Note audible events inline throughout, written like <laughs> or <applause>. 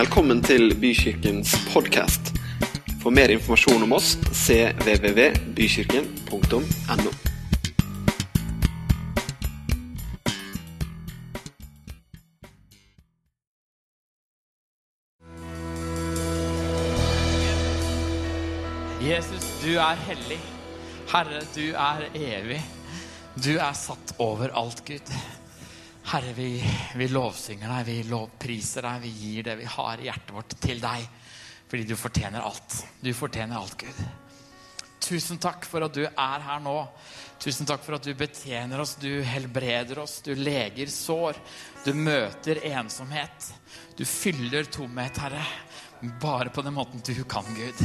Velkommen til Bykirkens podkast. For mer informasjon om oss cvvvbykirken.no. Jesus, du er hellig. Herre, du er evig. Du er satt over alt, Gud. Herre, vi, vi lovsynger deg, vi lovpriser deg, vi gir det vi har i hjertet vårt, til deg. Fordi du fortjener alt. Du fortjener alt, Gud. Tusen takk for at du er her nå. Tusen takk for at du betjener oss, du helbreder oss, du leger sår. Du møter ensomhet. Du fyller tomhet, Herre. Bare på den måten du kan, Gud.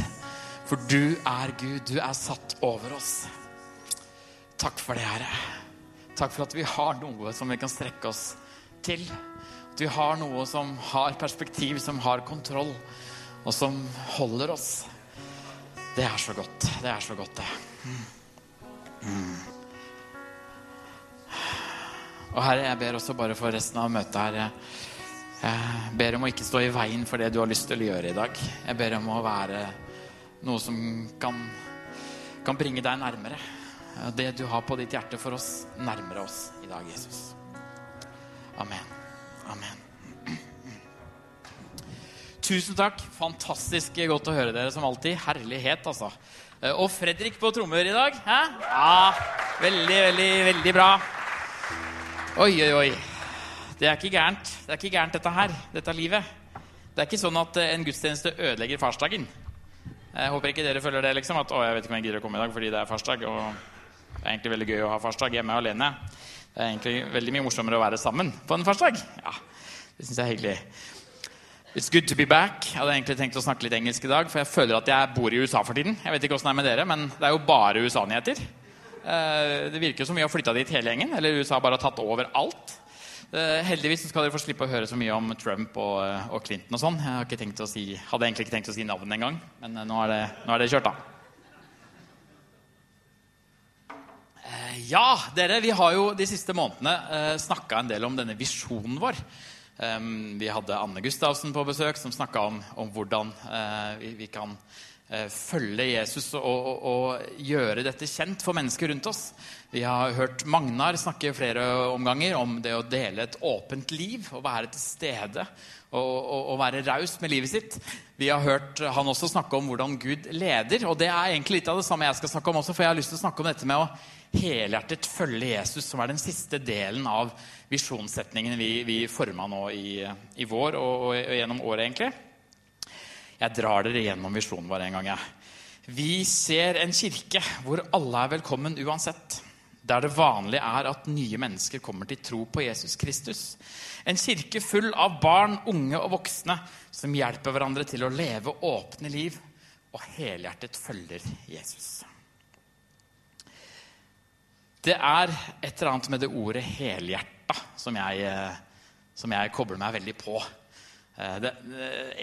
For du er Gud. Du er satt over oss. Takk for det, Herre. Takk for at vi har noe som vi kan strekke oss til. At vi har noe som har perspektiv, som har kontroll, og som holder oss. Det er så godt. Det er så godt, det. Mm. Og Herre, jeg ber også bare for resten av møtet her Jeg ber om å ikke stå i veien for det du har lyst til å gjøre i dag. Jeg ber om å være noe som kan, kan bringe deg nærmere. Det du har på ditt hjerte for oss, nærmere oss i dag, Jesus. Amen. Amen. Tusen takk. Fantastisk godt å høre dere som alltid. Herlighet, altså. Og Fredrik på trommer i dag. Hæ? Ja, veldig, veldig, veldig bra. Oi, oi, oi. Det er ikke gærent. Det er ikke gærent, dette her. Dette livet. Det er ikke sånn at en gudstjeneste ødelegger farsdagen. Jeg håper ikke dere føler det, liksom. At å, jeg vet ikke om jeg gidder å komme i dag fordi det er farsdag. Og det er egentlig veldig gøy å ha farsdag hjemme alene. Det er egentlig veldig mye morsommere å være sammen på en farsdag. Ja, det synes jeg er hyggelig. It's good to be back. Jeg hadde egentlig tenkt å snakke litt engelsk i dag, for jeg føler at jeg bor i USA for tiden. Jeg vet ikke hvordan det er med dere, men det er jo bare USA-nyheter. Det virker som vi har flytta dit hele gjengen, eller USA bare har tatt over alt. Heldigvis skal dere få slippe å høre så mye om Trump og, og Clinton og sånn. Jeg si, hadde egentlig ikke tenkt å si navnet engang, men nå er, det, nå er det kjørt, da. Ja, dere, vi har jo de siste månedene snakka en del om denne visjonen vår. Vi hadde Anne Gustavsen på besøk, som snakka om, om, hvordan vi, vi kan følge Jesus og, og, og, gjøre dette kjent for mennesker rundt oss. Vi har hørt Magnar snakke flere omganger om det å dele et åpent liv. og være til stede og, og, og være raus med livet sitt. Vi har hørt han også snakke om hvordan Gud leder. Og det er egentlig litt av det samme jeg skal snakke om også, for jeg har lyst til å snakke om dette med å helhjertet følge Jesus, som er den siste delen av visjonssetningen vi, vi forma nå i, i vår og, og, gjennom året, egentlig. Jeg drar dere gjennom visjonen vår en gang. Jeg. Vi ser en kirke hvor alle er velkommen uansett. Der det vanlige er at nye mennesker kommer til tro på Jesus Kristus. En kirke full av barn, unge og voksne som hjelper hverandre til å leve åpne liv og helhjertet følger Jesus. Det er et eller annet med det ordet 'helhjerta' som jeg, som jeg kobler meg veldig på. Det,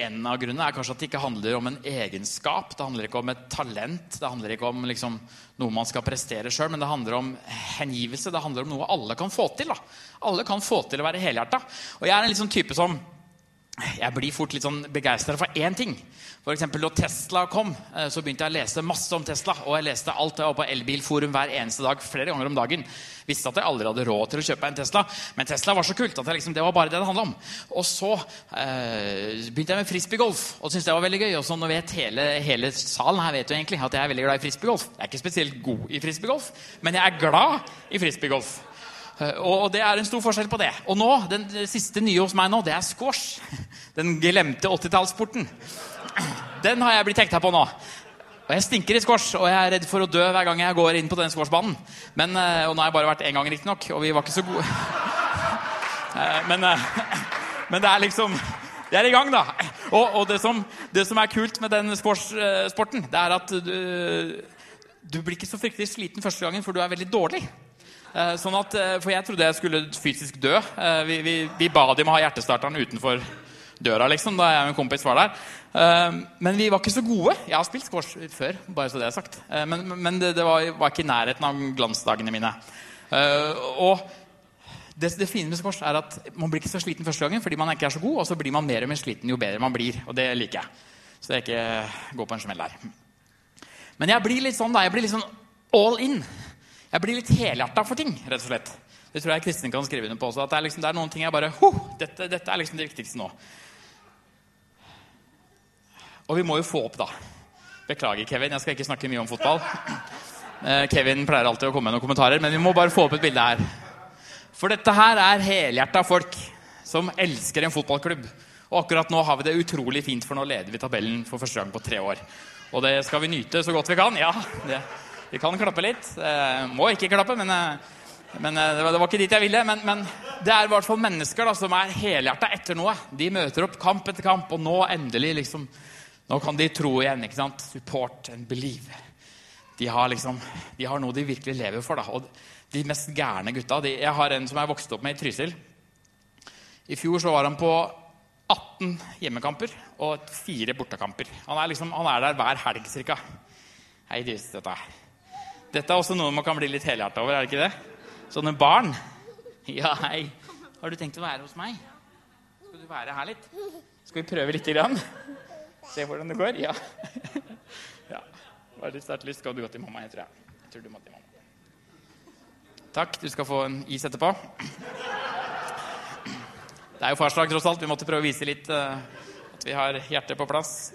en av grunnene er kanskje at det ikke handler om en egenskap. Det handler ikke om et talent, det handler ikke om liksom, noe man skal prestere sjøl, men det handler om hengivelse. Det handler om noe alle kan få til. Da. Alle kan få til å være helhjerta. Og jeg er en liksom type som jeg blir fort litt sånn begeistra for én ting. For eksempel, da Tesla kom, så begynte jeg å lese masse om Tesla. Og jeg leste alt jeg var på Elbilforum hver eneste dag, flere ganger om dagen. Visste at jeg aldri hadde råd til å kjøpe en Tesla, men Tesla var så kult at liksom, det var bare det det handla om. Og så eh, begynte jeg med frisbeegolf, og syntes det var veldig gøy. Og så nå vet hele, hele, salen her vet jo egentlig at jeg er veldig glad i frisbeegolf. Jeg er ikke spesielt god i frisbeegolf, men jeg er glad i frisbeegolf. Og det er en stor forskjell på det. Og nå, den siste nye hos meg nå, det er squash. Den glemte 80-tallssporten. Den har jeg blitt hekta på nå. Og jeg stinker i squash, og jeg er redd for å dø hver gang jeg går inn på den squashbanen. Men, og nå har jeg bare vært én gang, riktignok, og vi var ikke så gode. <laughs> Men, men, det er liksom Det er i gang, da. Og, og det, som, det, som, er kult med den squash-sporten, det er at du, du blir ikke så fryktelig sliten første gangen, for du er veldig dårlig. Sånn at, for jeg trodde jeg skulle fysisk dø. Vi, vi, vi ba dem å ha hjertestarteren utenfor døra, liksom, da jeg og en kompis var der. Men vi var ikke så gode. Jeg har spilt squash før, bare så det er sagt. Men, men det, det var, var, ikke i nærheten av glansdagene mine. Og det, det fine med squash er at man blir ikke så sliten første gangen fordi man ikke er så god, og så blir man mer og mer sliten jo bedre man blir. Og det liker jeg. Så jeg ikke går på en smell der. Men jeg blir litt sånn da, jeg blir litt sånn all in. Jeg blir litt helhjerta for ting, rett og slett. Det tror jeg Kristin kan skrive under på også. at Det er, liksom, det er noen ting jeg bare dette, dette, er liksom det viktigste nå. Og vi må jo få opp, da. Beklager, Kevin. Jeg skal ikke snakke mye om fotball. <clears throat> Eh, Kevin pleier alltid å komme med noen kommentarer, men vi må bare få opp et bilde her. For dette her er helhjerta folk som elsker en fotballklubb. Og akkurat nå har vi det utrolig fint, for nå leder vi tabellen for første gang på tre år. Og det skal vi nyte så godt vi kan. Ja, det, vi kan klappe litt. Eh, må ikke klappe, men, eh, men eh, det, var, ikke dit jeg ville. Men, men det er i hvert fall mennesker da, som er helhjerta etter noe. De møter opp kamp etter kamp, og nå endelig liksom Nå kan de tro igjen. ikke sant? Support and believe. De har, liksom, de har noe de virkelig lever for. da, og de mest gærne gutta. De, jeg har en som jeg vokste opp med i Trysil. I fjor så var han på 18 hjemmekamper og fire bortekamper. Han er, liksom, han er der hver helg ca. Hei, dette. Dette er også noe man kan bli litt helhjerta over, er det ikke det? Sånne barn. Ja, hei. Har du tenkt å være hos meg? Skal du være her litt? Skal vi prøve lite grann? Se hvordan det går? Ja. <laughs> ja. Bare litt sterkt lyst. Skal du gå til mamma? Jeg tror, jeg. jeg tror du må til mamma. Takk. Du skal få en is etterpå. Det er jo farsdag, tross alt. Vi måtte prøve å vise litt uh, at vi har hjertet på plass.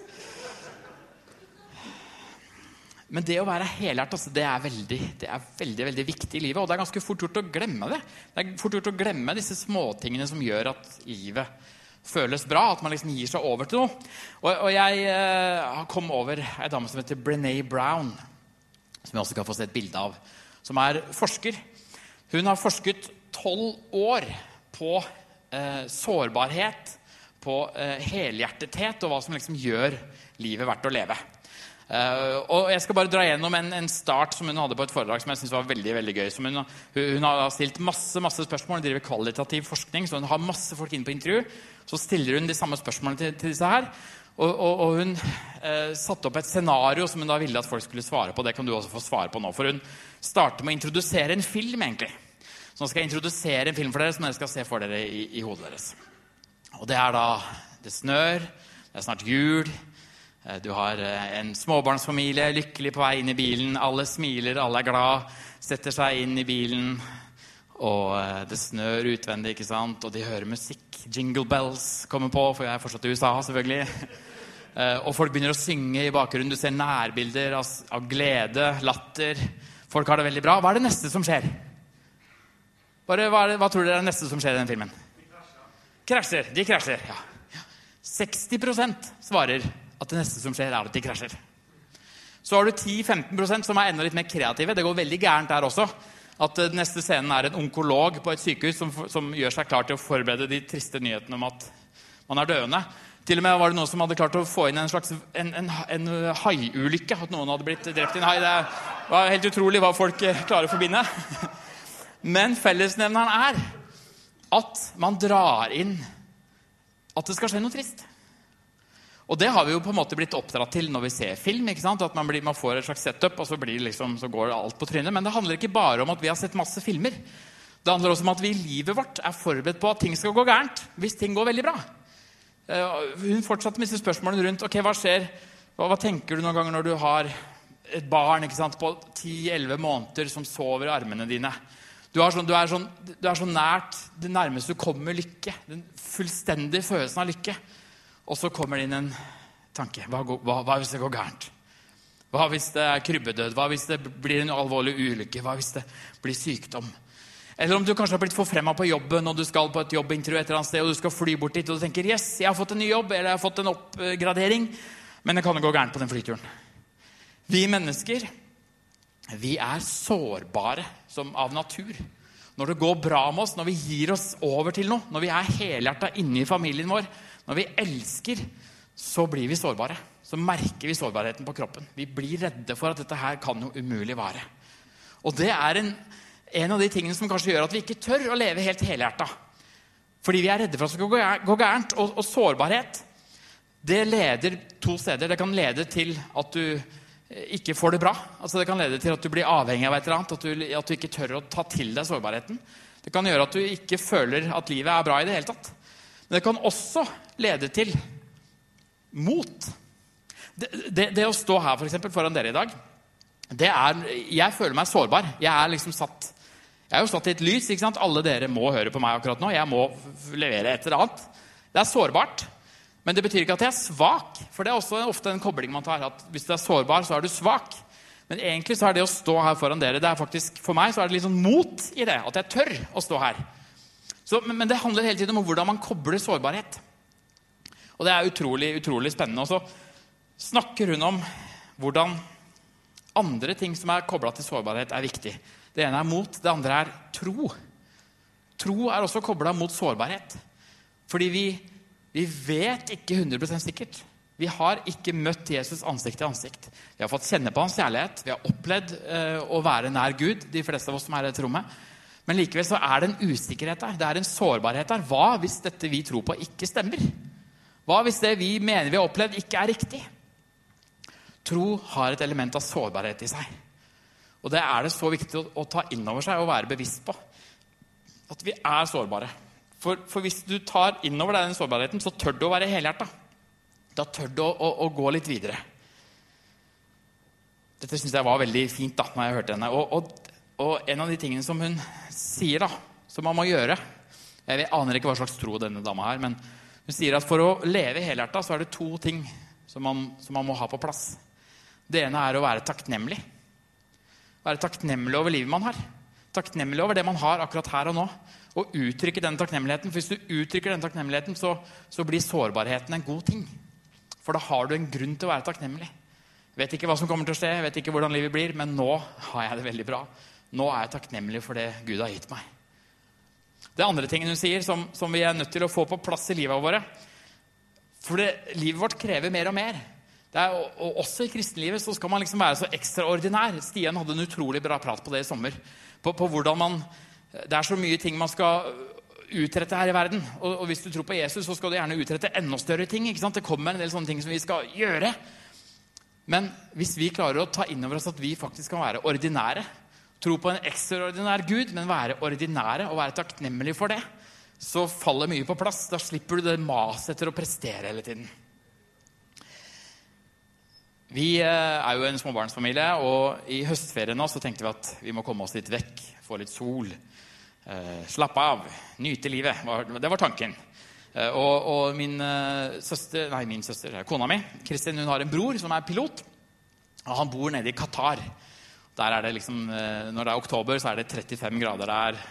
Men det å være helhjertet altså, det, er veldig, det er veldig, veldig viktig i livet. Og det er ganske fort gjort å glemme det. Det er fort gjort å glemme disse småtingene som gjør at livet føles bra. At man liksom gir seg over til noe. Og, og jeg eh, kom over ei dame som heter Brené Brown, som jeg også kan få se et bilde av. Som er forsker. Hun har forsket tolv år på eh, sårbarhet, på eh, helhjertethet og hva som liksom gjør livet verdt å leve. Uh, og Jeg skal bare dra gjennom en, en, start som hun hadde på et foredrag som jeg synes var veldig veldig gøy. Hun, hun, har stilt masse masse spørsmål, hun driver kvalitativ forskning, så hun har masse folk inne på intervju. Så stiller hun de samme spørsmålene til, til disse her. Og, og, og hun uh, satte opp et scenario som hun da ville at folk skulle svare på. Det kan du også få svare på nå. For hun starter med å introdusere en film, egentlig. Så nå skal jeg introdusere en film for dere som dere skal se for dere i, i hodet deres. Og det er da Det snør, det er snart jul. Eh, du har eh, en småbarnsfamilie lykkelig på vei inn i bilen. Alle smiler, alle er glad, setter seg inn i bilen. Og eh, det snør utvendig, ikke sant? og de hører musikk. Jingle bells kommer på, for jeg er fortsatt i USA, selvfølgelig. <laughs> Og folk begynner å synge i bakgrunnen. Du ser nærbilder av, glede, latter. Folk har det veldig bra. Hva er det neste som skjer? Bare, hva, det, hva, tror dere er det neste som skjer i den filmen? Krasjer. De krasjer. ja. 60% svarer at det neste som skjer, er at de krasjer. Så har du 10-15% som er enda litt mer kreative. Det går veldig gærent der også. At den neste scenen er en onkolog på et sykehus som, som, gjør seg klar til å forberede de triste nyhetene om at man er døende. Til og med var det noen som hadde klart å få inn en slags en, en, en haiulykke. At noen hadde blitt drept i en hai. Det var helt utrolig hva folk klarer å forbinde. <laughs> Men fellesnevneren er at man drar inn at det skal skje noe trist. Og det har vi jo på en måte blitt oppdratt til når vi ser film. ikke sant? At man, blir, man får et slags setup, og så, liksom, så, går alt på trynet. Men det handler ikke bare om at vi har sett masse filmer. Det handler også om at vi i livet vårt er forberedt på at ting skal gå gærent hvis ting går veldig bra. Uh, hun fortsatte med disse spørsmålene rundt ok, hva skjer, hva, hva tenker du noen ganger når du har et barn ikke sant, på 10-11 måneder som sover i armene dine. Du sånn, du, er sånn, du er, så nært det nærmeste du kommer lykke. Den fullstendige følelsen av lykke. Og så kommer det inn en tanke. Hva, hva, hva, hvis det går gærent? Hva hvis det er krybbedød? Hva hvis det blir en alvorlig ulykke? Hva hvis det blir sykdom? Eller om du kanskje har blitt forfremma på jobben og du skal på et jobbintervju et eller annet sted, og du skal fly bort dit og du tenker yes, jeg har fått en ny jobb eller jeg har fått en oppgradering, men det kan jo gå gærent på den flyturen. Vi mennesker vi er sårbare som av natur. Når det går bra med oss, når vi gir oss over til noe, når vi er helhjerta inne i familien vår, når vi elsker, så blir vi sårbare. Så merker vi sårbarheten på kroppen. Vi blir redde for at dette her kan jo umulig vare. Og det er en, en av de tingene som kanskje gjør at vi ikke tør å leve helt helhjerta. Fordi vi er redde for at det skal gå gærent. Og, og sårbarhet det leder to steder. Det kan lede til at du Eh, ikke får det bra. Altså Det kan lede til at du blir avhengig av et eller annet. At du, at du, ikke tør å ta til deg sårbarheten. Det kan gjøre at du ikke føler at livet er bra i det hele tatt. Men det kan også lede til mot. Det, det, det å stå her for eksempel, foran dere i dag det er, Jeg føler meg sårbar. Jeg er liksom satt jeg er jo satt i et lys. ikke sant? Alle dere må høre på meg akkurat nå. Jeg må levere et eller annet. Det er sårbart. Men det betyr ikke at jeg er svak. For det er også ofte en kobling man tar. at Hvis du er sårbar, så er du svak. Men egentlig så er det å stå her foran dere det er faktisk, For meg så er det litt sånn mot i det. At jeg tør å stå her. Så, men, men det handler hele tiden om hvordan man kobler sårbarhet. Og det er utrolig, utrolig spennende. Og så snakker hun om hvordan andre ting som er kobla til sårbarhet, er viktig. Det ene er mot, det andre er tro. Tro er også kobla mot sårbarhet. Fordi vi, vi vet ikke 100 sikkert. Vi har ikke møtt Jesus ansikt til ansikt. Vi har fått kjenne på hans kjærlighet. Vi har opplevd eh, å være nær Gud, de fleste av oss som er i dette rommet. Men likevel så er det en usikkerhet der. Det er en sårbarhet der. Hva hvis dette vi tror på, ikke stemmer? Hva hvis det vi mener vi har opplevd, ikke er riktig? Tro har et element av sårbarhet i seg. Og det er det så viktig å, å ta inn over seg og være bevisst på. At vi er sårbare. For, for hvis du tar inn over deg den sårbarheten, så tør du å være helhjerta. Da tør du å, å, å, gå litt videre. Dette syns jeg var veldig fint da når jeg hørte henne. Og, og, og, en av de tingene som hun sier, da, som man må gjøre Jeg aner ikke hva slags tro denne dama har, men hun sier at for å leve helhjerta så er det to ting som man, som man må ha på plass. Det ene er å være takknemlig. Være takknemlig over livet man har. Takknemlig over det man har akkurat her og nå. Og uttrykke den takknemligheten. For hvis du uttrykker den takknemligheten, så, så blir sårbarheten en god ting. For da har du en grunn til å være takknemlig. Vet ikke hva som kommer til å skje, vet ikke hvordan livet blir, men nå har jeg det veldig bra. Nå er jeg takknemlig for det Gud har gitt meg. Det er andre tingen hun sier, som, som vi er nødt til å få på plass i livet våre For det, livet vårt krever mer og mer. Er, og også i kristenlivet så skal man liksom være så ekstraordinær. Stian hadde en utrolig bra prat på det i sommer. På, på hvordan man, Det er så mye ting man skal utrette her i verden. Og, og, hvis du tror på Jesus, så skal du gjerne utrette enda større ting. ikke sant? Det kommer en del sånne ting som vi skal gjøre. Men hvis vi klarer å ta inn over oss at vi faktisk kan være ordinære, tro på en ekstraordinær Gud, men være ordinære og være takknemlige for det, så faller mye på plass. Da slipper du det maset etter å prestere hele tiden. Vi eh, er jo en småbarnsfamilie, og i høstferien nå så tenkte vi at vi må komme oss litt vekk. Få litt sol. Eh, slappe av. Nyte livet. Det var tanken. Eh, og, og, min søster, nei, min søster, kona mi, Kristin, hun har en bror som er pilot. Og han bor nede i Qatar. Der er det liksom, Når det er oktober, så er det 35 grader der.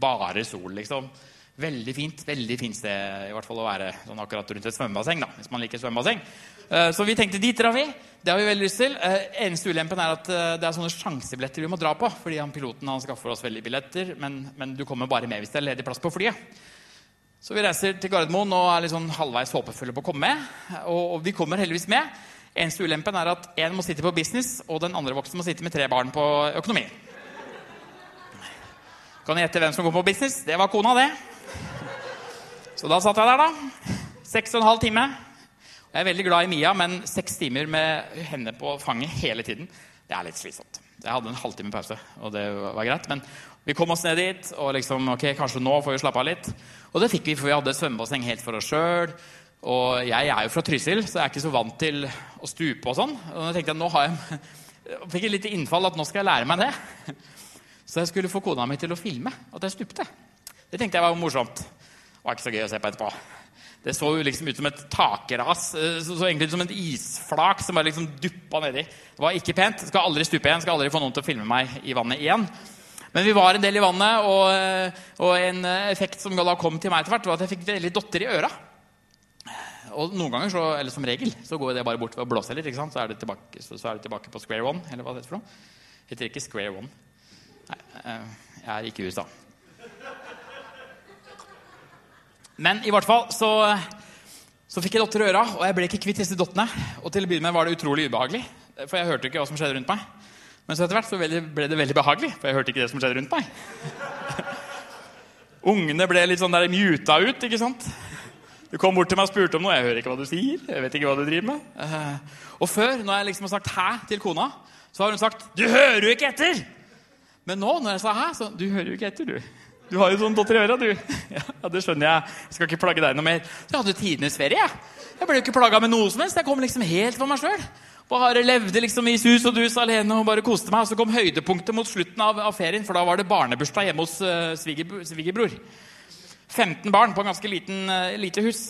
Bare sol, liksom. Veldig fint veldig fint sted i hvert fall å være sånn akkurat rundt et svømmebasseng. da, hvis man liker svømmebasseng. Eh, så vi tenkte dit drar vi. Det har vi veldig lyst til. Eh, eneste ulempen er at eh, det er sånne sjansebilletter vi må dra på. fordi han piloten han skaffer oss veldig billetter, men, men, du kommer bare med hvis det er ledig plass på flyet. Så vi reiser til Gardermoen og er litt sånn halvveis håpefulle på å komme med. Og, og vi kommer heldigvis med. Eneste ulempen er at én må sitte på business, og den andre voksne må sitte med tre barn på økonomi. Kan du gjette hvem som går på business? Det var kona, det. Så da satt jeg der, da. Seks og en halv time. Jeg er veldig glad i Mia, men seks timer med henne på fanget hele tiden, det er litt slitsomt. Jeg hadde en halvtime pause, og det var greit. Men vi kom oss ned dit, og liksom, ok, kanskje nå får vi slappe av litt. Og det fikk vi, for vi hadde svømmebasseng helt for oss sjøl. Og jeg er jo fra Trysil, så jeg er ikke så vant til å stupe og sånn. Og da tenkte jeg, nå har jeg, jeg fikk et lite innfall at nå skal jeg lære meg det. Så jeg skulle få kona mi til å filme at jeg stupte. Det tenkte jeg var morsomt. Det var ikke så gøy å se på etterpå. Det så jo liksom ut som et takras. Eh, så, egentlig ut som et isflak som bare liksom duppa nedi. Det var ikke pent. Skal aldri stupe igjen. Skal aldri få noen til å filme meg i vannet igjen. Men vi var en del i vannet, og, eh, og en effekt som da kom til meg etter hvert, var at jeg fikk veldig dotter i øra. Og noen ganger, så, eller som regel, så går det bare bort ved å blåse litt. Så er så er det tilbake på square one. eller hva det heter for noe. Heter ikke square one. Nei, eh, jeg er ikke i USA. Men i hvert fall så, så fikk jeg dotter i øra, og jeg ble ikke kvitt disse dottene. Og til å begynne med var det utrolig ubehagelig, for jeg hørte ikke hva som skjedde rundt meg. Men så etter hvert så ble det veldig behagelig, for jeg hørte ikke det som skjedde rundt meg. <laughs> Ungene ble litt sånn der muta ut, ikke sant? Du kom bort til meg og spurte om noe. Jeg hører ikke hva du sier. jeg vet ikke hva du driver med. Eh, og før, når jeg liksom har sagt 'hæ' til kona, så har hun sagt 'du hører jo ikke etter'. Men nå, når jeg sa 'hæ', så 'du hører jo ikke etter', du'. Du har jo sånn dotter i øra, du. <laughs> Ja, det skjønner jeg. Jeg skal ikke plagge deg noe mer. Så jeg hadde tidenes ferie. Jeg Jeg ble jo ikke plaga med noe som helst. Jeg kom liksom helt for meg sjøl. Bare levde liksom i sus og dus alene og bare koste meg. Og så kom høydepunktet mot slutten av, av ferien, for da var det barnebursdag hjemme hos uh, svigerbror. 15 barn på en ganske liten, uh, lite hus.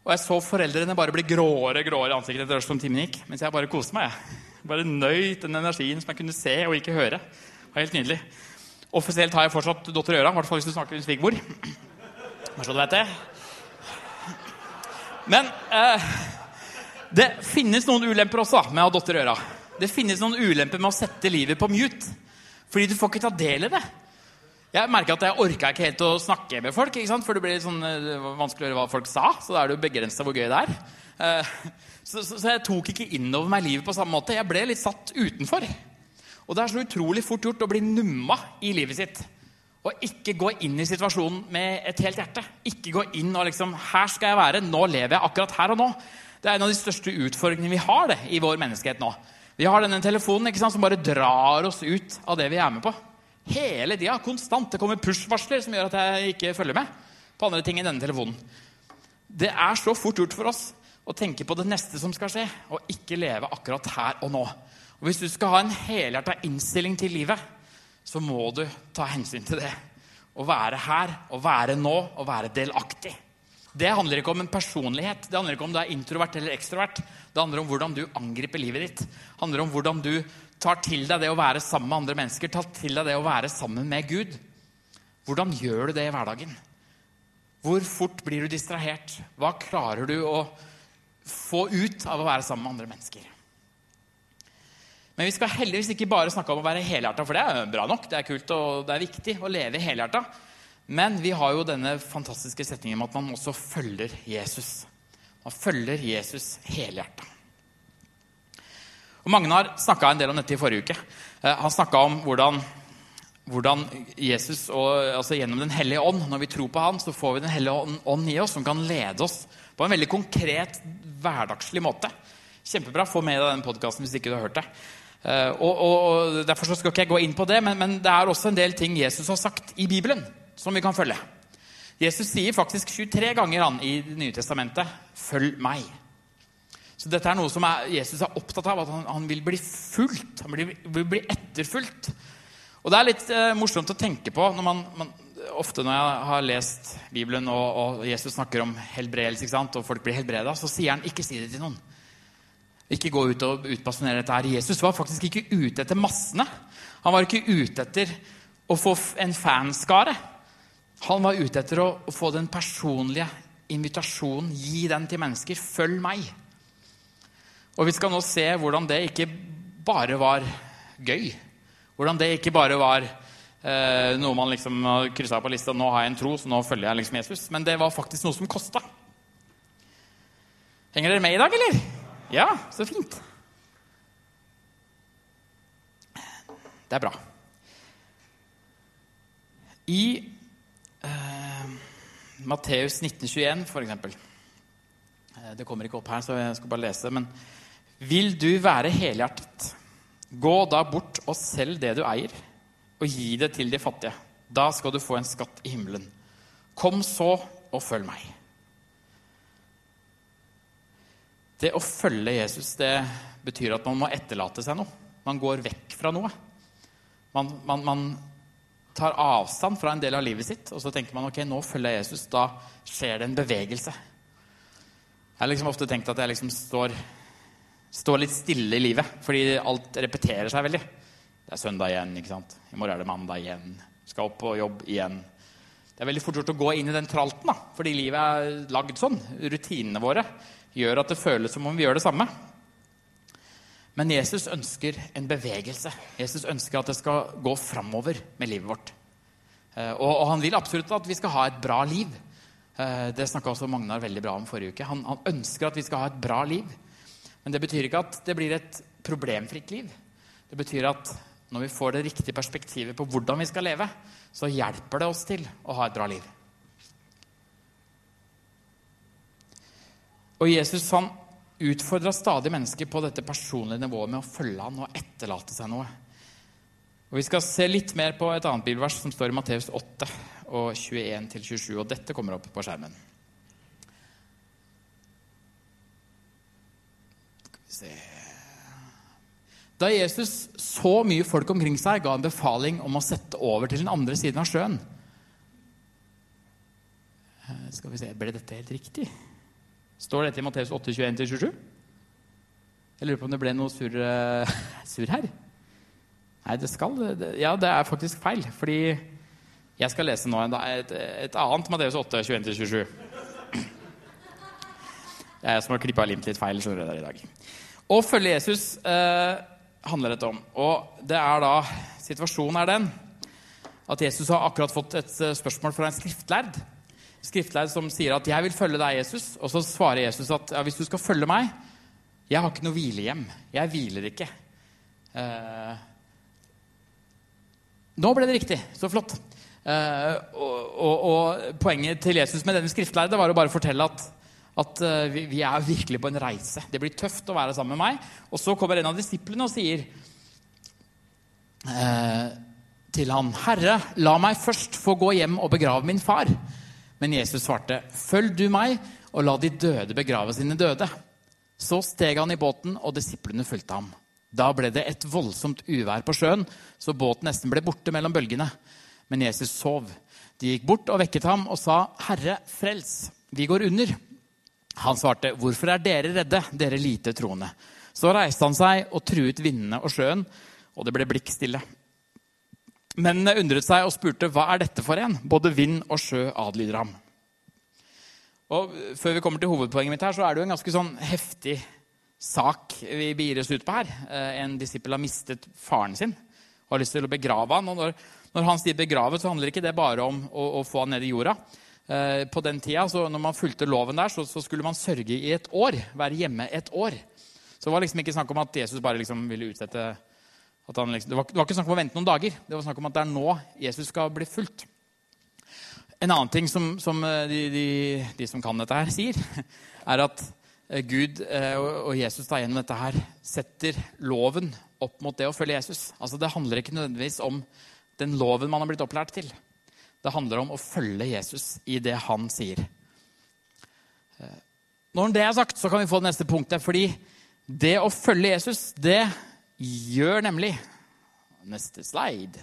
Og jeg så foreldrene bare bli gråere gråere i ansiktet etter som timen gikk. Mens jeg bare koste meg. Bare nøyt den energien som jeg kunne se og ikke høre. Det var helt nydelig. Offisielt har jeg fortsatt datter i øra, i hvert fall hvis du snakker med svigermor. Bare så du vet det. Men eh, det finnes noen ulemper også med å ha datter i øra. Det finnes noen ulemper med å sette livet på mute. Fordi du får ikke ta del i det. Jeg merka at jeg orka ikke helt å snakke med folk. For det ble sånn, eh, å høre hva folk sa. Så da er det jo begrensa hvor gøy det er. Eh, så, så, så, jeg tok ikke innover meg livet på samme måte. Jeg ble litt satt utenfor. Og det er så utrolig fort gjort å bli numma i livet sitt. Og ikke gå inn i situasjonen med et helt hjerte. Ikke gå inn og liksom Her skal jeg være. Nå lever jeg akkurat her og nå. Det er en av de største utfordringene vi har det, i vår menneskehet nå. Vi har denne telefonen sant, som bare drar oss ut av det vi er med på. Hele tida, konstant. Det kommer push-varsler som gjør at jeg ikke følger med på andre ting i denne telefonen. Det er så fort gjort for oss å tenke på det neste som skal skje, og ikke leve akkurat her og nå. Og Hvis du skal ha en helhjerta innstilling til livet, så må du ta hensyn til det. Å være her, å være nå, å være delaktig. Det handler ikke om en personlighet. Det handler ikke om du er introvert eller ekstrovert. Det handler om hvordan du angriper livet ditt. Det handler om hvordan du tar til deg det å være sammen med andre mennesker. Tar til deg det å være sammen med Gud. Hvordan gjør du det i hverdagen? Hvor fort blir du distrahert? Hva klarer du å få ut av å være sammen med andre mennesker? Men vi skal heldigvis ikke bare snakke om å være helhjerta, for det er bra nok. Det er kult og det er viktig å leve helhjerta. Men vi har jo denne fantastiske setningen om at man også følger Jesus. Man følger Jesus helhjerta. Og Magnar snakka en del om dette i forrige uke. Eh, han snakka om hvordan, hvordan Jesus og, altså gjennom Den hellige ånd Når vi tror på Han, så får vi Den hellige ånd, i oss som kan lede oss på en veldig konkret, hverdagslig måte. Kjempebra. Få med deg den podkasten hvis ikke du har hørt det. Og, og, og, Derfor skal ikke jeg gå inn på det, men, men, det er også en del ting Jesus har sagt i Bibelen som vi kan følge. Jesus sier faktisk 23 ganger han i Det nye testamentet 'følg meg'. Så dette er noe som er, Jesus er opptatt av, at han, han vil bli fulgt. Han vil, vil, bli etterfulgt. Og det er litt eh, morsomt å tenke på når man, man, Ofte når jeg har lest Bibelen og, og Jesus snakker om helbredelse, og folk blir helbreda, så sier han 'ikke si det til noen'. Ikke gå ut og utbasunere dette her. Jesus var faktisk ikke ute etter massene. Han var ikke ute etter å få en fanskare. Han var ute etter å, få den personlige invitasjonen, gi den til mennesker. Følg meg. Og vi skal nå se hvordan det ikke bare var gøy. Hvordan det ikke bare var eh, noe man liksom kryssa på lista. Nå har jeg en tro, så nå følger jeg liksom Jesus. Men det var faktisk noe som kosta. Henger dere med i dag, eller? Ja, så fint. Det er bra. I eh, Matteus 1921, for eksempel eh, Det kommer ikke opp her, så jeg skal bare lese. Men vil du være helhjertet, gå da bort og selg det du eier, og gi det til de fattige. Da skal du få en skatt i himmelen. Kom så og følg meg. Det å følge Jesus det betyr at man må etterlate seg noe. Man går vekk fra noe. Man, man, man, tar avstand fra en del av livet sitt, og så tenker man ok, nå følger jeg Jesus. Da skjer det en bevegelse. Jeg har liksom ofte tenkt at jeg liksom står, står litt stille i livet, fordi alt repeterer seg veldig. Det er søndag igjen, ikke sant? i morgen er det mandag igjen. Skal opp på jobb igjen. Det er veldig fort gjort å gå inn i den tralten, da, fordi livet er lagd sånn. Rutinene våre gjør at det føles som om vi gjør det samme. Men Jesus ønsker en bevegelse. Jesus ønsker at det skal gå framover med livet vårt. Eh, og, han vil absolutt at vi skal ha et bra liv. Eh, det snakka også Magnar veldig bra om forrige uke. Han, han, ønsker at vi skal ha et bra liv. Men det betyr ikke at det blir et problemfritt liv. Det betyr at når vi får det riktige perspektivet på hvordan vi skal leve, så hjelper det oss til å ha et bra liv. Og Jesus han utfordra stadig mennesker på dette personlige nivået med å følge han og etterlate seg noe. Og Vi skal se litt mer på et annet bibelvers som står i Matteus 8. og 21-27. Og dette kommer opp på skjermen. Skal vi se Da Jesus så mye folk omkring seg, ga han befaling om å sette over til den andre siden av sjøen. Eh, Skal vi se, Ble dette helt riktig? Står dette i Matteus 8, 21-27? Jeg lurer på om det ble noe surr <laughs> sur her. Nei, det skal det, Ja, det er faktisk feil. Fordi jeg skal lese nå et, et annet Matteus 8, 21-27. Det er jeg som har klippa limt litt feil. skjønner der i dag. Å følge Jesus eh, handler dette om. Og det er da Situasjonen er den at Jesus har akkurat fått et eh, spørsmål fra en skriftlærd. Skriftlærd som sier at 'jeg vil følge deg, Jesus'. Og så svarer Jesus at ja, 'hvis du skal følge meg' 'Jeg har ikke noe hvilehjem. Jeg hviler ikke'. Eh, nå ble det riktig. Så flott. Eh, og, og, og poenget til Jesus med denne skriftlærde var å bare fortelle at, at eh, vi, er virkelig på en reise. Det blir tøft å være sammen med meg. Og så kommer en av disiplene og sier eh, til han, 'Herre, la meg først få gå hjem og begrave min far.' Men Jesus svarte, 'Følg du meg, og la de døde begrave sine døde.' Så steg han i båten, og disiplene fulgte ham. Da ble det et voldsomt uvær på sjøen, så båten nesten ble borte mellom bølgene. Men Jesus sov. De gikk bort og vekket ham og sa, 'Herre, frels, vi går under.' Han svarte, 'Hvorfor er dere redde, dere lite troende?' Så reiste han seg og truet vindene og sjøen, og det ble blikk stille. Mennene undret seg og spurte, 'Hva er dette for en?' Både vind og sjø adlyder ham. Og Før vi kommer til hovedpoenget mitt, her, så er det jo en ganske sånn heftig sak vi begir oss ut på her. Eh, En disippel har mistet faren sin og har lyst til å begrave han. Og når, når han sier 'begravet', så handler ikke det bare om å, å få han ned i jorda. Eh, På den tida, så Når man fulgte loven der, så, så skulle man sørge i et år. Være hjemme et år. Så det var liksom ikke snakk om at Jesus bare liksom ville utsette han liksom, det, var, det var ikke snakk om å vente noen dager. Det var snakk om at det er nå Jesus skal bli fulgt. En annen ting som, som eh, de, de, de som kan dette her, sier, <laughs> er at eh, Gud og Jesus da gjennom dette her setter loven opp mot det å følge Jesus. Altså Det handler ikke nødvendigvis om den loven man har blitt opplært til. Det handler om å følge Jesus i det han sier. Når det er sagt, så kan vi få det neste punktet. Fordi det å følge Jesus, det gjør nemlig Neste slide.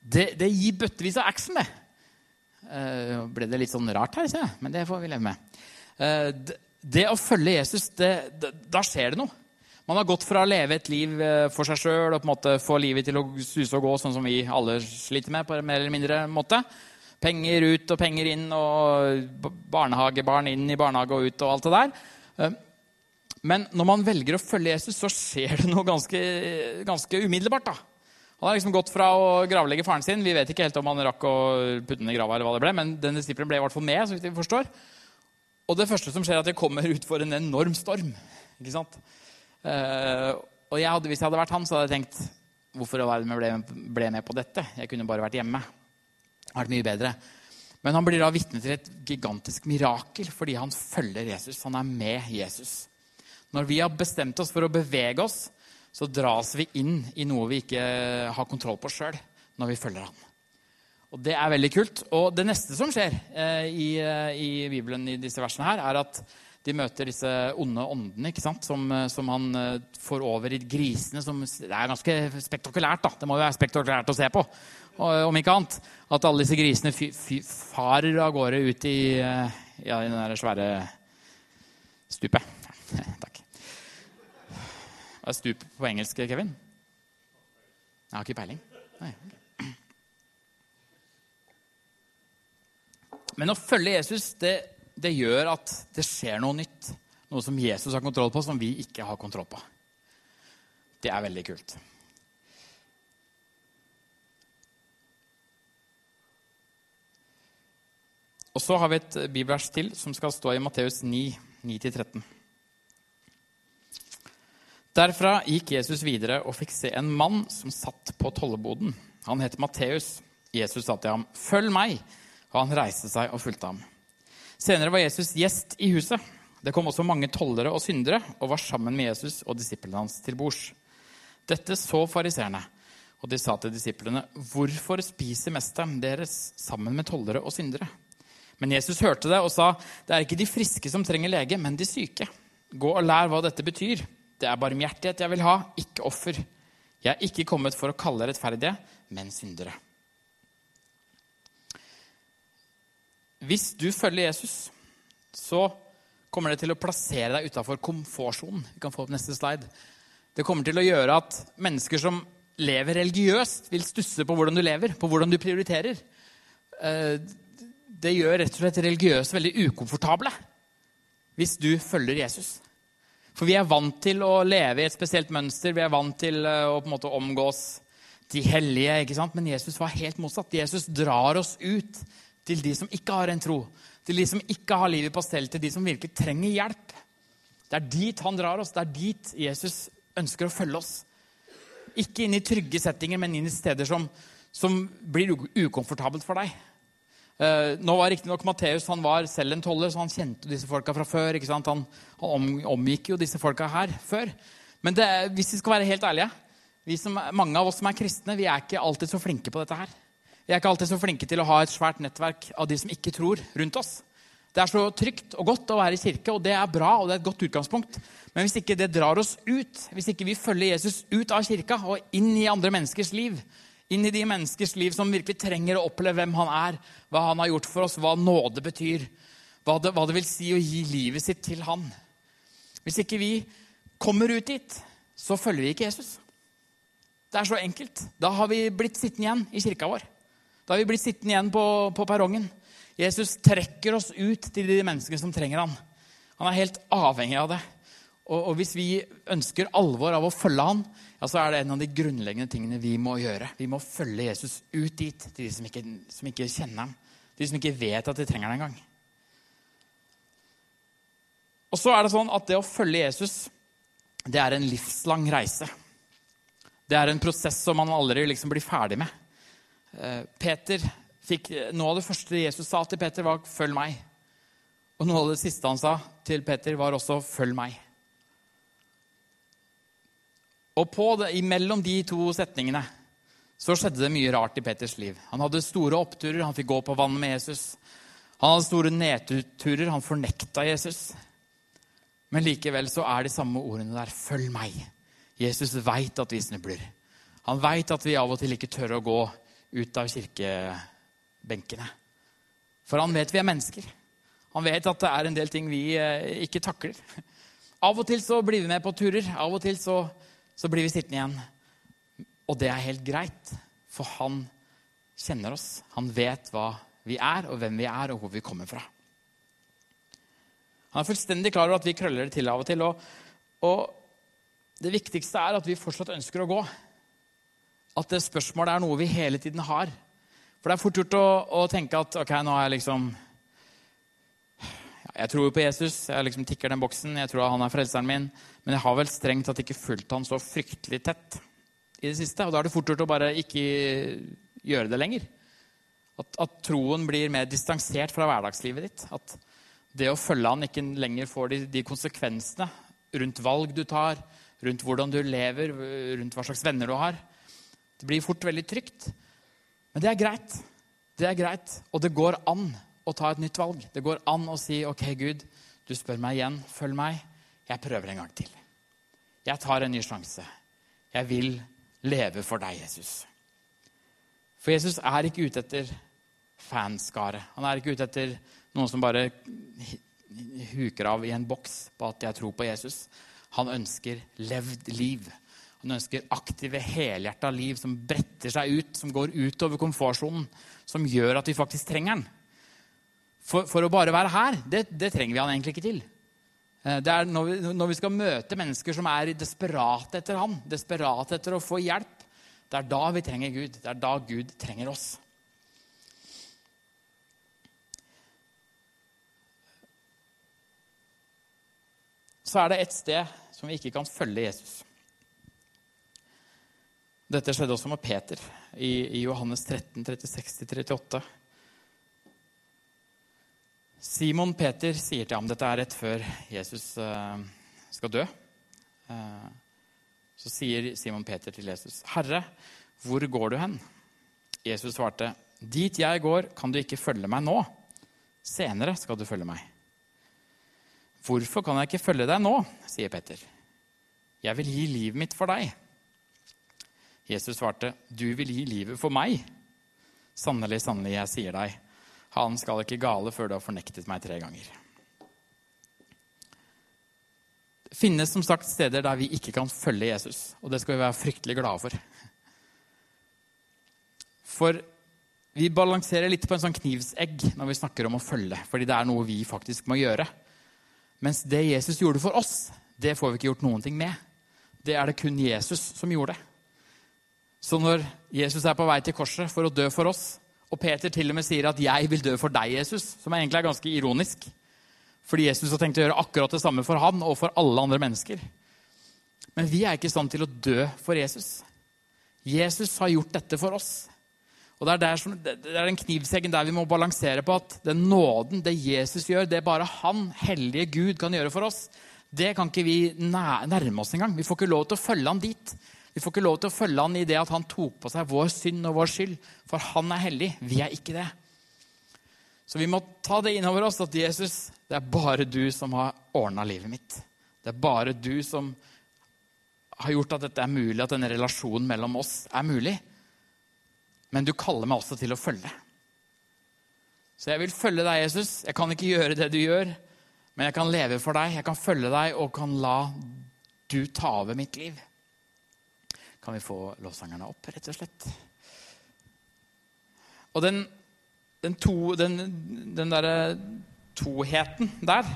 Det, det gir bøttevis av action, det. Uh, ble det litt sånn rart her, ser jeg. Men det får vi leve med. Uh, det, det, å følge Jesus, det, da skjer det noe. Man har gått fra å leve et liv eh, for seg sjøl og på en måte få livet til å suse og gå, sånn som vi alle sliter med, på en mer eller mindre måte. Penger ut og penger inn, og barnehagebarn inn i barnehage og ut og alt det der. Men når man velger å følge Jesus, så skjer det noe ganske, ganske umiddelbart. da. Han har liksom gått fra å gravlegge faren sin. Vi vet ikke helt om han rakk å putte den i grava, eller hva det ble, men den disippelen ble i hvert fall med. så vidt vi forstår. Og det første som skjer, er at det kommer ut for en enorm storm. ikke sant? Uh, og jeg hadde, hvis jeg hadde vært han, så hadde jeg tenkt hvorfor ble, ble med på dette? Jeg kunne bare vært hjemme. Vært mye bedre. Men han blir da vitne til et gigantisk mirakel fordi han følger Jesus. Han er med Jesus. Når vi har bestemt oss for å bevege oss, så dras vi inn i noe vi ikke har kontroll på sjøl, når vi følger han. Og Det er veldig kult. Og det neste som skjer eh, i, i, Bibelen, i disse versene, her, er at de møter disse onde åndene ikke sant? Som, som han får over i grisene. Som, det er ganske spektakulært. da. Det må jo være spektakulært å se på. Om ikke annet. At alle disse grisene fy, fy, farer av gårde ut i, ja, i der svære stupet. <laughs> Takk. Hva er stup på engelsk, Kevin? Jeg har ikke peiling. Nei. Men å følge Jesus, det det gjør at det skjer noe nytt. Noe som Jesus har kontroll på, som vi ikke har kontroll på. Det er veldig kult. Og så har vi et bibelvers til som skal stå i Matteus 9, 9-13. Derfra gikk Jesus videre og fikk se en mann som satt på tolleboden. Han het Matteus. Jesus sa til ham, 'Følg meg.' Og han reiste seg og fulgte ham. Senere var Jesus gjest i huset. Det kom også mange tollere og syndere og var sammen med Jesus og disiplene hans til bords. Dette så fariseerne, Og de sa til disiplene, 'Hvorfor spiser mesteren deres sammen med tollere og syndere?' Men Jesus hørte det og sa, 'Det er ikke de friske som trenger lege, men de syke.' 'Gå og lær hva dette betyr. Det er barmhjertighet jeg vil ha, ikke offer.' 'Jeg er ikke kommet for å kalle rettferdige, men syndere.' Hvis du følger Jesus, så kommer det til å plassere deg utafor komfortsonen. Vi kan få opp neste slide. Det kommer til å gjøre at mennesker som lever religiøst, vil stusse på hvordan du lever, på hvordan du prioriterer. Eh, det gjør rett og slett religiøse veldig ukomfortable hvis du følger Jesus. For vi er vant til å leve i et spesielt mønster. Vi er vant til eh, å på en måte omgås de hellige. ikke sant? Men Jesus var helt motsatt. Jesus drar oss ut til de som ikke har en tro. Til de som ikke har livet på stell, til de som virkelig trenger hjelp. Det er dit han drar oss. Det er dit Jesus ønsker å følge oss. Ikke inn i trygge settinger, men inn i steder som, som blir ukomfortabelt for deg. Uh, nå var riktignok Matteus han var selv en toller, så han kjente disse folka fra før. ikke sant? Han, han om, omgikk jo disse folka her før. Men det, hvis vi skal være helt ærlige, vi som, mange av oss som er kristne, vi er ikke alltid så flinke på dette her. Vi er ikke alltid så flinke til å ha et svært nettverk av de som ikke tror, rundt oss. Det er så trygt og godt å være i kirke, og det er bra og det er et godt utgangspunkt. Men hvis ikke det drar oss ut, hvis ikke vi følger Jesus ut av kirka og inn i andre menneskers liv, inn i de menneskers liv som virkelig trenger å oppleve hvem han er, hva han har gjort for oss, hva nåde betyr, hva det, hva det vil si å gi livet sitt til han Hvis ikke vi kommer ut dit, så følger vi ikke Jesus. Det er så enkelt. Da har vi blitt sittende igjen i kirka vår. Da har vi blitt sittende igjen på, på perrongen. Jesus trekker oss ut til de menneskene som trenger ham. Han er helt avhengig av det. Og, og, hvis vi ønsker alvor av å følge ham, ja, så er det en av de grunnleggende tingene vi må gjøre. Vi må følge Jesus ut dit, til de som ikke, som ikke kjenner ham. De som ikke vet at de trenger ham engang. Og så er det sånn at det å følge Jesus, det er en livslang reise. Det er en prosess som man aldri liksom blir ferdig med. Eh, Peter fikk, Noe av det første Jesus sa til Peter, var 'følg meg'. Og noe av det siste han sa til Peter, var også 'følg meg'. Og på det, imellom de to setningene så skjedde det mye rart i Peters liv. Han hadde store oppturer, han fikk gå på vannet med Jesus. Han hadde store nedturer, han fornekta Jesus. Men likevel så er de samme ordene der. Følg meg. Jesus veit at vi snubler. Han veit at vi av og til ikke tør å gå ut av kirkebenkene. For han vet vi er mennesker. Han vet at det er en del ting vi eh, ikke takler. Av og til så blir vi med på turer. Av og til så, så blir vi sittende igjen. Og det er helt greit, for han kjenner oss. Han vet hva vi er, og hvem vi er, og hvor vi kommer fra. Han er fullstendig klar over at vi krøller det til av og til. Og, og det viktigste er at vi fortsatt ønsker å gå. At det spørsmålet er noe vi hele tiden har. For det er fort gjort å, å tenke at ok, nå er jeg liksom Jeg tror jo på Jesus, jeg liksom tikker den boksen, jeg tror han er frelseren min. Men jeg har vel strengt tatt ikke fulgt han så fryktelig tett i det siste. Og da er det fort gjort å bare ikke gjøre det lenger. At, at troen blir mer distansert fra hverdagslivet ditt. At det å følge han ikke lenger får de, de konsekvensene rundt valg du tar, rundt hvordan du lever, rundt hva slags venner du har. Det blir fort veldig trygt. Men det er greit. Det er greit, og det går an å ta et nytt valg. Det går an å si OK, Gud, du spør meg igjen. Følg meg. Jeg prøver en gang til. Jeg tar en ny sjanse. Jeg vil leve for deg, Jesus. For Jesus er ikke ute etter fanskare. Han er ikke ute etter noen som bare huker av i en boks på at jeg tror på Jesus. Han ønsker levd liv. Han ønsker aktive, helhjerta liv som bretter seg ut, som går utover komfortsonen, som gjør at vi faktisk trenger den. For, for å bare være her, det, det, trenger vi han egentlig ikke til. Eh, det er når vi, når vi skal møte mennesker som er desperate etter han, desperate etter å få hjelp, det er da vi trenger Gud. Det er da Gud trenger oss. Så er det et sted som vi ikke kan følge Jesus. Dette skjedde også med Peter i, i Johannes 13, 36-38. Simon Peter sier til ham Dette er rett før Jesus uh, skal dø. Uh, så sier Simon Peter til Jesus, 'Herre, 'Hvor går du hen?' Jesus svarte, 'Dit jeg går, kan du ikke følge meg nå. Senere skal du følge meg.' 'Hvorfor kan jeg ikke følge deg nå?' sier Petter. 'Jeg vil gi livet mitt for deg.' Jesus svarte, 'Du vil gi livet for meg.' 'Sannelig, sannelig, jeg sier deg, han skal ikke gale før du har fornektet meg tre ganger.' Det finnes som sagt steder der vi ikke kan følge Jesus, og det skal vi være fryktelig glade for. For vi balanserer litt på en sånn knivsegg når vi snakker om å følge, fordi det er noe vi faktisk må gjøre. Mens det Jesus gjorde for oss, det får vi ikke gjort noen ting med. Det er det kun Jesus som gjorde. Så når Jesus er på vei til korset for å dø for oss, og Peter til og med sier at 'jeg vil dø for deg', Jesus, som egentlig er ganske ironisk, fordi Jesus har tenkt å gjøre akkurat det samme for han og for alle andre mennesker. Men vi er ikke i stand til å dø for Jesus. Jesus har gjort dette for oss. Og Det er, der som, det er den knivseggen der vi må balansere på at den nåden, det Jesus gjør, det bare Han, hellige Gud, kan gjøre for oss. Det kan ikke vi nærme oss engang. Vi får ikke lov til å følge han dit. Vi får ikke lov til å følge han i det at han tok på seg vår synd og vår skyld. For han er hellig. Vi er ikke det. Så vi må ta det innover oss at Jesus, det er bare du som har ordna livet mitt. Det er bare du som har gjort at dette er mulig, at denne relasjonen mellom oss er mulig. Men du kaller meg også til å følge. Så jeg vil følge deg, Jesus. Jeg kan ikke gjøre det du gjør, men jeg kan leve for deg. Jeg kan følge deg og kan la du ta over mitt liv. Kan vi få lovsangerne opp, rett og slett? Og den, den, to, den, den derre toheten der,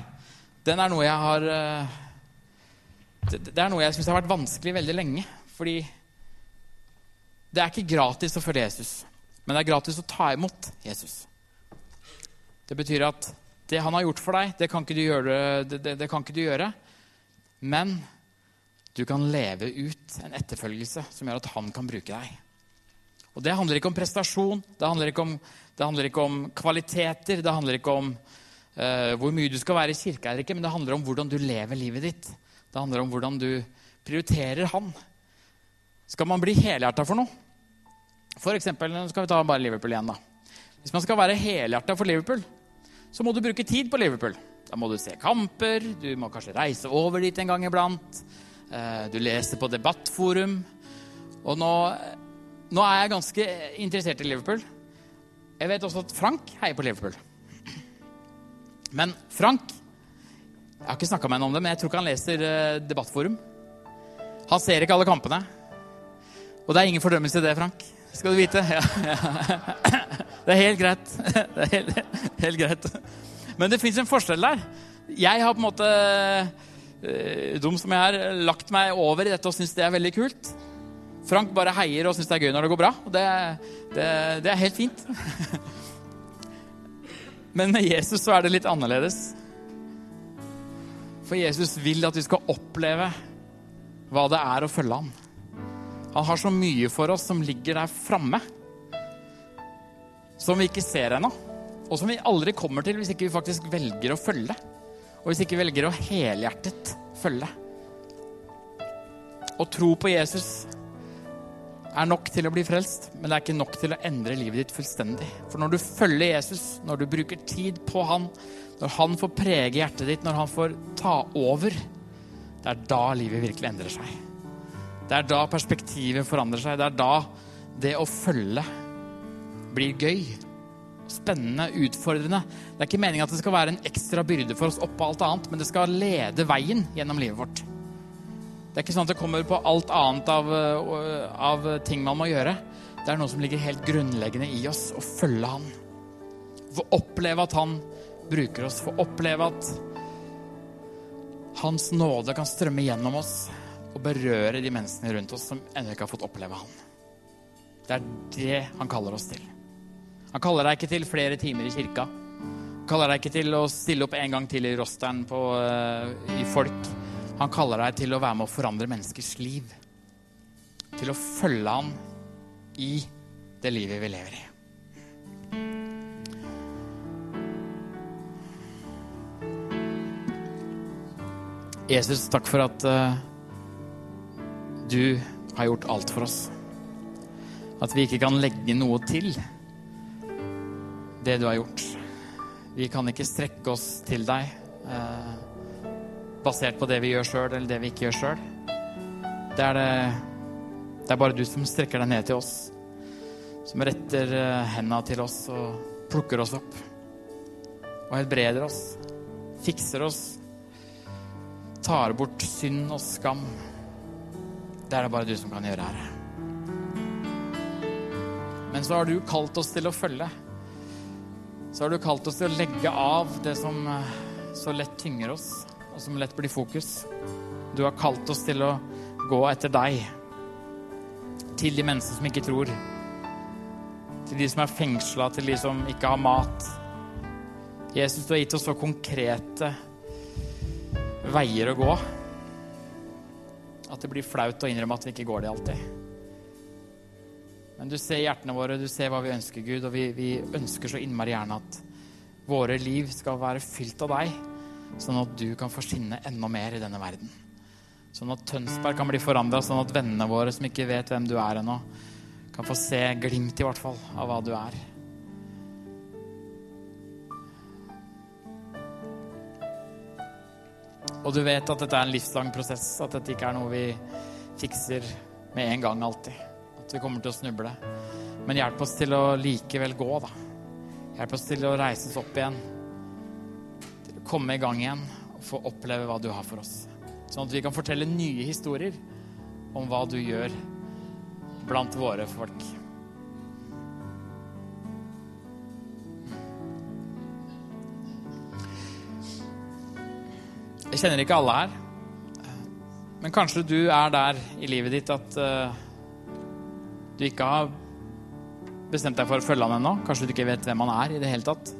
den er noe jeg har eh, Det, det er noe jeg syns har vært vanskelig veldig lenge. Fordi det er ikke gratis å følge Jesus, men det er gratis å ta imot Jesus. Det betyr at det han har gjort for deg, det kan ikke du gjøre. Det, det, det ikke du gjøre. Men du kan leve ut en etterfølgelse som gjør at han kan bruke deg. Og Det handler ikke om prestasjon, det handler ikke om, handler ikke om kvaliteter, det handler ikke om uh, hvor mye du skal være i kirka, eller ikke, men det handler om hvordan du lever livet ditt. Det handler om hvordan du prioriterer han. Skal man bli helhjerta for noe? For eksempel, nå skal vi ta bare Liverpool igjen. da. Hvis man skal være helhjerta for Liverpool, så må du bruke tid på Liverpool. Da må du se kamper, du må kanskje reise over dit en gang iblant. Eh, du leser på debattforum. Og nå, nå er jeg ganske interessert i Liverpool. Jeg vet også at Frank heier på Liverpool. Men Frank Jeg har ikke snakka med ham om det, men jeg tror ikke han leser eh, debattforum. Han ser ikke alle kampene. Og det er ingen fordømmelse i det, Frank. Skal du vite. Ja, ja. <laughs> Det er helt greit. <laughs> Det er helt, helt greit. Men det fins en forskjell der. Jeg har på en måte, dum som jeg er, lagt meg over i dette og syns det er veldig kult. Frank bare heier og syns det er gøy når det går bra. Og det, det, det er helt fint. <laughs> Men med Jesus så er det litt annerledes. For Jesus vil at vi skal oppleve hva det er å følge ham. Han har så mye for oss som ligger der framme. Som vi ikke ser ennå. Og som vi aldri kommer til hvis ikke vi faktisk velger å følge. Og hvis ikke velger å helhjertet følge. Å tro på Jesus er nok til å bli frelst, men det er ikke nok til å endre livet ditt fullstendig. For når du følger Jesus, når du bruker tid på han, når han får prege hjertet ditt, når han får ta over, det er da livet virkelig endrer seg. Det er da perspektivet forandrer seg. Det er da det å følge blir gøy. Spennende, utfordrende. Det er ikke meninga at det skal være en ekstra byrde for oss oppå alt annet, men det skal lede veien gjennom livet vårt. Det er ikke sånn at det kommer på alt annet av, av ting man må gjøre. Det er noe som ligger helt grunnleggende i oss, å følge Han. Få oppleve at Han bruker oss. Få oppleve at Hans nåde kan strømme gjennom oss og berøre de menneskene rundt oss som ennå ikke har fått oppleve han. Det er det han kaller oss til. Han kaller deg ikke til flere timer i kirka. Han kaller deg ikke til å stille opp en gang til i rosteren på, uh, i folk. Han kaller deg til å være med å forandre menneskers liv. Til å følge han i det livet vi lever i. Jesus, takk for at uh, du har gjort alt for oss. At vi ikke kan legge noe til det du har gjort. Vi kan ikke strekke oss til deg eh, basert på det vi gjør sjøl, eller det vi ikke gjør sjøl. Det, det, det er bare du som strekker deg ned til oss. Som retter eh, henda til oss og plukker oss opp. Og helbreder oss. Fikser oss. Tar bort synd og skam. Det er det bare du som kan gjøre, Herre. Men så har du kalt oss til å følge. Så har du kalt oss til å legge av det som eh, så lett tynger oss, og som lett blir fokus. Du har kalt oss til å gå etter deg. Til de mennesker som ikke tror. Til de som er fengsla, til de som ikke har mat. Jesus, du har gitt oss så konkrete veier å gå at det blir flaut å innrømme at vi ikke går det alltid. Men du ser hjertene våre, du ser hva vi ønsker, Gud, og vi, vi ønsker så innmari gjerne at våre liv skal være fylt av deg, sånn at du kan få skinne enda mer i denne verden. Sånn at Tønsberg kan bli forandra, sånn at vennene våre som ikke vet hvem du er ennå, kan få se glimt i hvert fall av hva du er. Og du vet at dette er en livslang prosess, at dette ikke er noe vi fikser med en gang alltid. At vi kommer til å snuble. Men hjelp oss til å likevel gå, da. Hjelp oss til å reise oss opp igjen. Til å komme i gang igjen og få oppleve hva du har for oss. Sånn at vi kan fortelle nye historier om hva du gjør blant våre folk. Jeg kjenner ikke alle her. Men kanskje du er der i livet ditt at uh, du ikke har bestemt deg for å følge han ennå. Kanskje du ikke vet hvem han er i det hele tatt.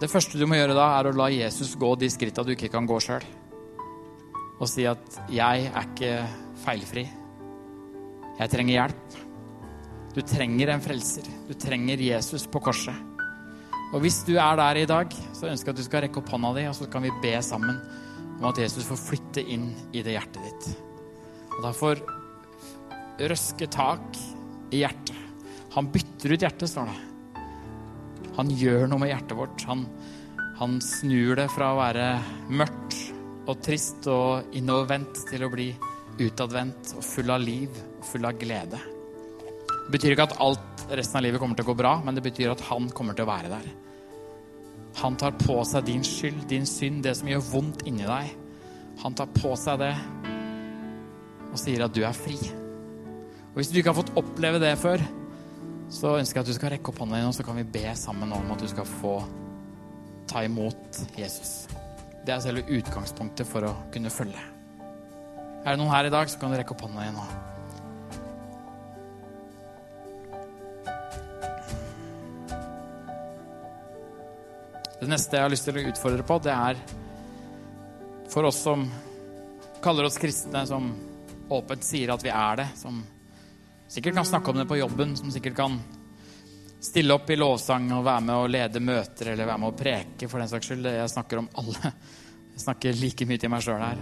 Det første du må gjøre da, er å la Jesus gå de skritta du ikke kan gå sjøl. Og si at 'jeg er ikke feilfri'. Jeg trenger hjelp. Du trenger en frelser. Du trenger Jesus på korset. Og hvis du er der i dag, så ønsker jeg at du skal rekke opp hånda di, og så kan vi be sammen om at Jesus får flytte inn i det hjertet ditt. Og da røske tak i hjertet. Han bytter ut hjertet, står det. Han gjør noe med hjertet vårt. Han, han snur det fra å være mørkt og trist og innovervendt til å bli utadvendt og full av liv og full av glede. Det betyr ikke at alt resten av livet kommer til å gå bra, men det betyr at han kommer til å være der. Han tar på seg din skyld, din synd, det som gjør vondt inni deg. Han tar på seg det og sier at du er fri. Og Hvis du ikke har fått oppleve det før, så ønsker jeg at du skal rekke opp hånda din, og så kan vi be sammen om at du skal få ta imot Jesus. Det er selve utgangspunktet for å kunne følge. Er det noen her i dag, så kan du rekke opp hånda din nå. Det neste jeg har lyst til å utfordre på, det er for oss som kaller oss kristne, som åpent sier at vi er det, som sikkert kan snakke om det på jobben, som sikkert kan stille opp i lovsang og være med og lede møter eller være med og preke, for den saks skyld. Jeg snakker om alle. Jeg snakker like mye til meg sjøl her.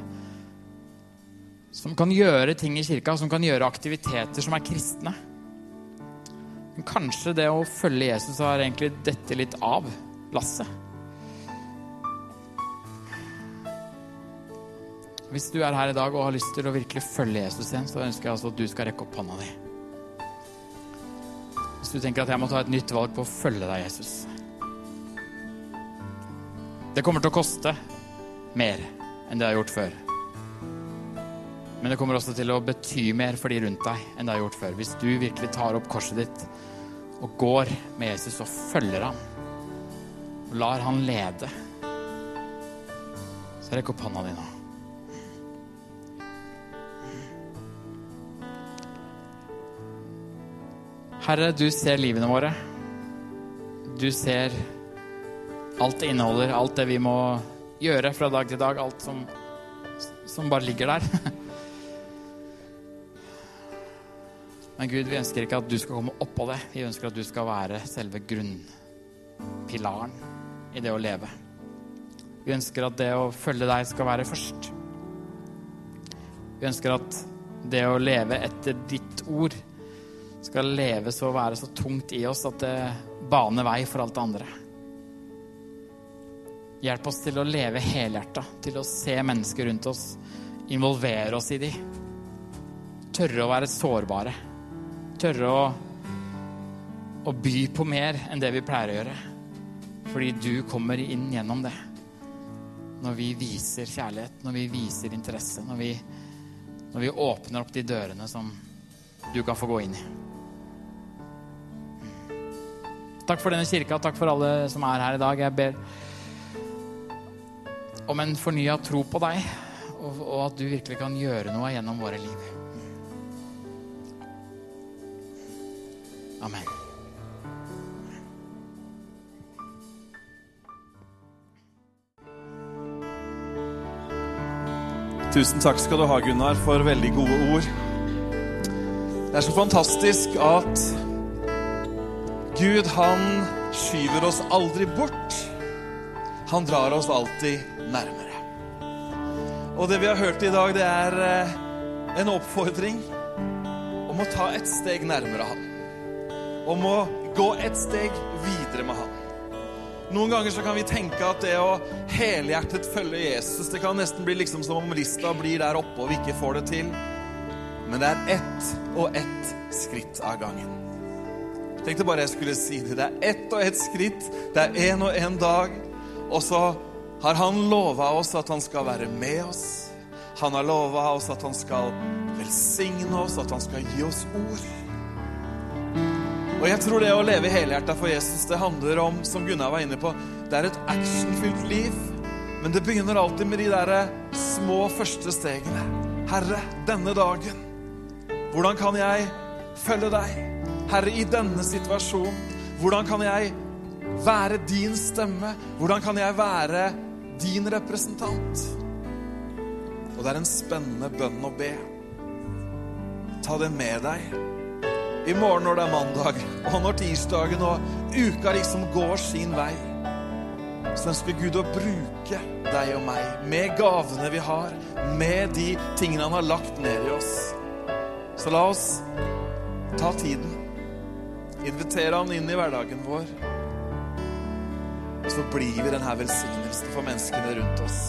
Som kan gjøre ting i kirka, som kan gjøre aktiviteter som er kristne. Men kanskje det å følge Jesus har egentlig dette litt av lasset. Hvis du er her i dag og har lyst til å virkelig følge Jesus igjen, så ønsker jeg altså at du skal rekke opp hånda di. Hvis du tenker at jeg må ta et nytt valg på å følge deg, Jesus. Det kommer til å koste mer enn det har gjort før. Men det kommer også til å bety mer for de rundt deg enn det har gjort før. Hvis du virkelig tar opp korset ditt og går med Jesus og følger ham, og lar han lede, så rekk opp hånda di nå. Herre, du ser livene våre. Du ser alt det inneholder, alt det vi må gjøre fra dag til dag, alt som, som bare ligger der. <laughs> Men Gud, vi ønsker ikke at du skal komme oppå det. Vi ønsker at du skal være selve grunnpilaren i det å leve. Vi ønsker at det å følge deg skal være først. Vi ønsker at det å leve etter ditt ord skal leve så være så tungt i oss at det baner vei for alt det andre. Hjelp oss til å leve helhjerta, til å se mennesker rundt oss, involvere oss i de. Tørre å være sårbare. Tørre å, å by på mer enn det vi pleier å gjøre. Fordi du kommer inn gjennom det. Når vi viser kjærlighet, når vi viser interesse, når vi, når vi åpner opp de dørene som du kan få gå inn i. Takk for denne kirka, takk for alle som er her i dag. Jeg ber om en fornya tro på deg, og, og at du virkelig kan gjøre noe gjennom våre liv. Amen. Tusen takk skal du ha, Gunnar, for veldig gode ord. Det er så fantastisk at Gud, han skyver oss aldri bort. Han drar oss alltid nærmere. Og det vi har hørt i dag, det er eh, en oppfordring om å ta et steg nærmere han. Om å gå et steg videre med han. Noen ganger så kan vi tenke at det å helhjertet følge Jesus, det kan nesten bli liksom som om lista blir der oppe og vi ikke får det til. Men det er ett og ett skritt av gangen. Tenkte bare jeg skulle si det. Det er ett og ett skritt. Det er én og én dag. Og så har han lova oss at han skal være med oss. Han har lova oss at han skal velsigne oss, at han skal gi oss ord. Og jeg tror det å leve helhjerta for Jesus, det handler om, som Gunnar var inne på, det er et actionfylt liv. Men det begynner alltid med de der små første stegene. Herre, denne dagen, hvordan kan jeg følge deg? Herre, i denne situasjonen, hvordan kan jeg være din stemme? Hvordan kan jeg være din representant? Og det er en spennende bønn å be. Ta det med deg i morgen når det er mandag, og når tirsdagen og uka liksom går sin vei, så ønsker Gud å bruke deg og meg med gavene vi har, med de tingene han har lagt ned i oss. Så la oss ta tiden, invitere han inn i hverdagen vår. Så blir vi denne velsignelsen for menneskene rundt oss.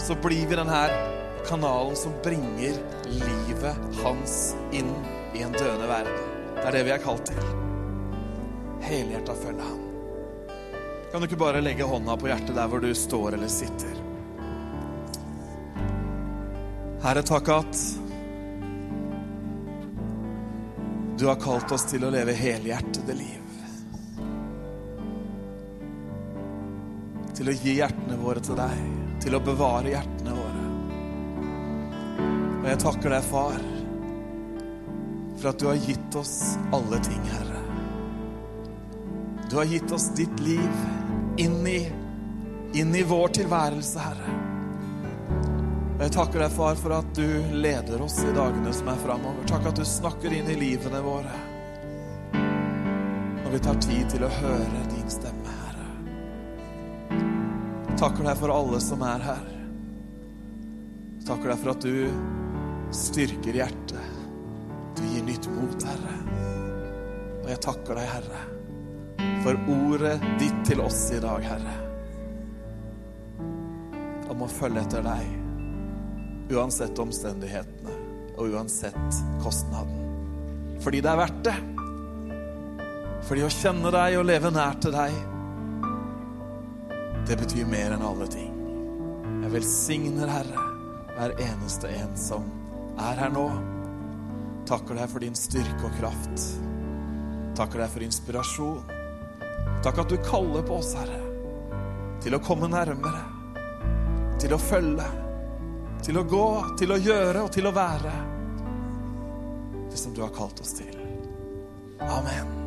Så blir vi denne kanalen som bringer livet hans inn i en døende verden. Det er det vi er kalt til. Helhjerta følge han. Kan du ikke bare legge hånda på hjertet der hvor du står eller sitter? Herre, takk at du har kalt oss til å leve helhjertede liv. Til å gi hjertene våre til deg, til å bevare hjertene våre. Og jeg takker deg, far, for at du har gitt oss alle ting, Herre. Du har gitt oss ditt liv inn i, inn i vår tilværelse, Herre. Jeg takker deg, far, for at du leder oss i dagene som er framover. Takk at du snakker inn i livene våre når vi tar tid til å høre din stemme, Herre. Takker deg for alle som er her. Takker deg for at du styrker hjertet. Du gir nytt mot, Herre. Og jeg takker deg, Herre, for ordet ditt til oss i dag, Herre. Om å følge etter deg, uansett omstendighetene og uansett kostnaden. Fordi det er verdt det. Fordi å kjenne deg og leve nær til deg, det betyr mer enn alle ting. Jeg velsigner, Herre, hver eneste en som er her nå. Takker deg for din styrke og kraft. Takker deg for inspirasjon. Takk at du kaller på oss, Herre, til å komme nærmere, til å følge, til å gå, til å gjøre og til å være det som du har kalt oss til. Amen.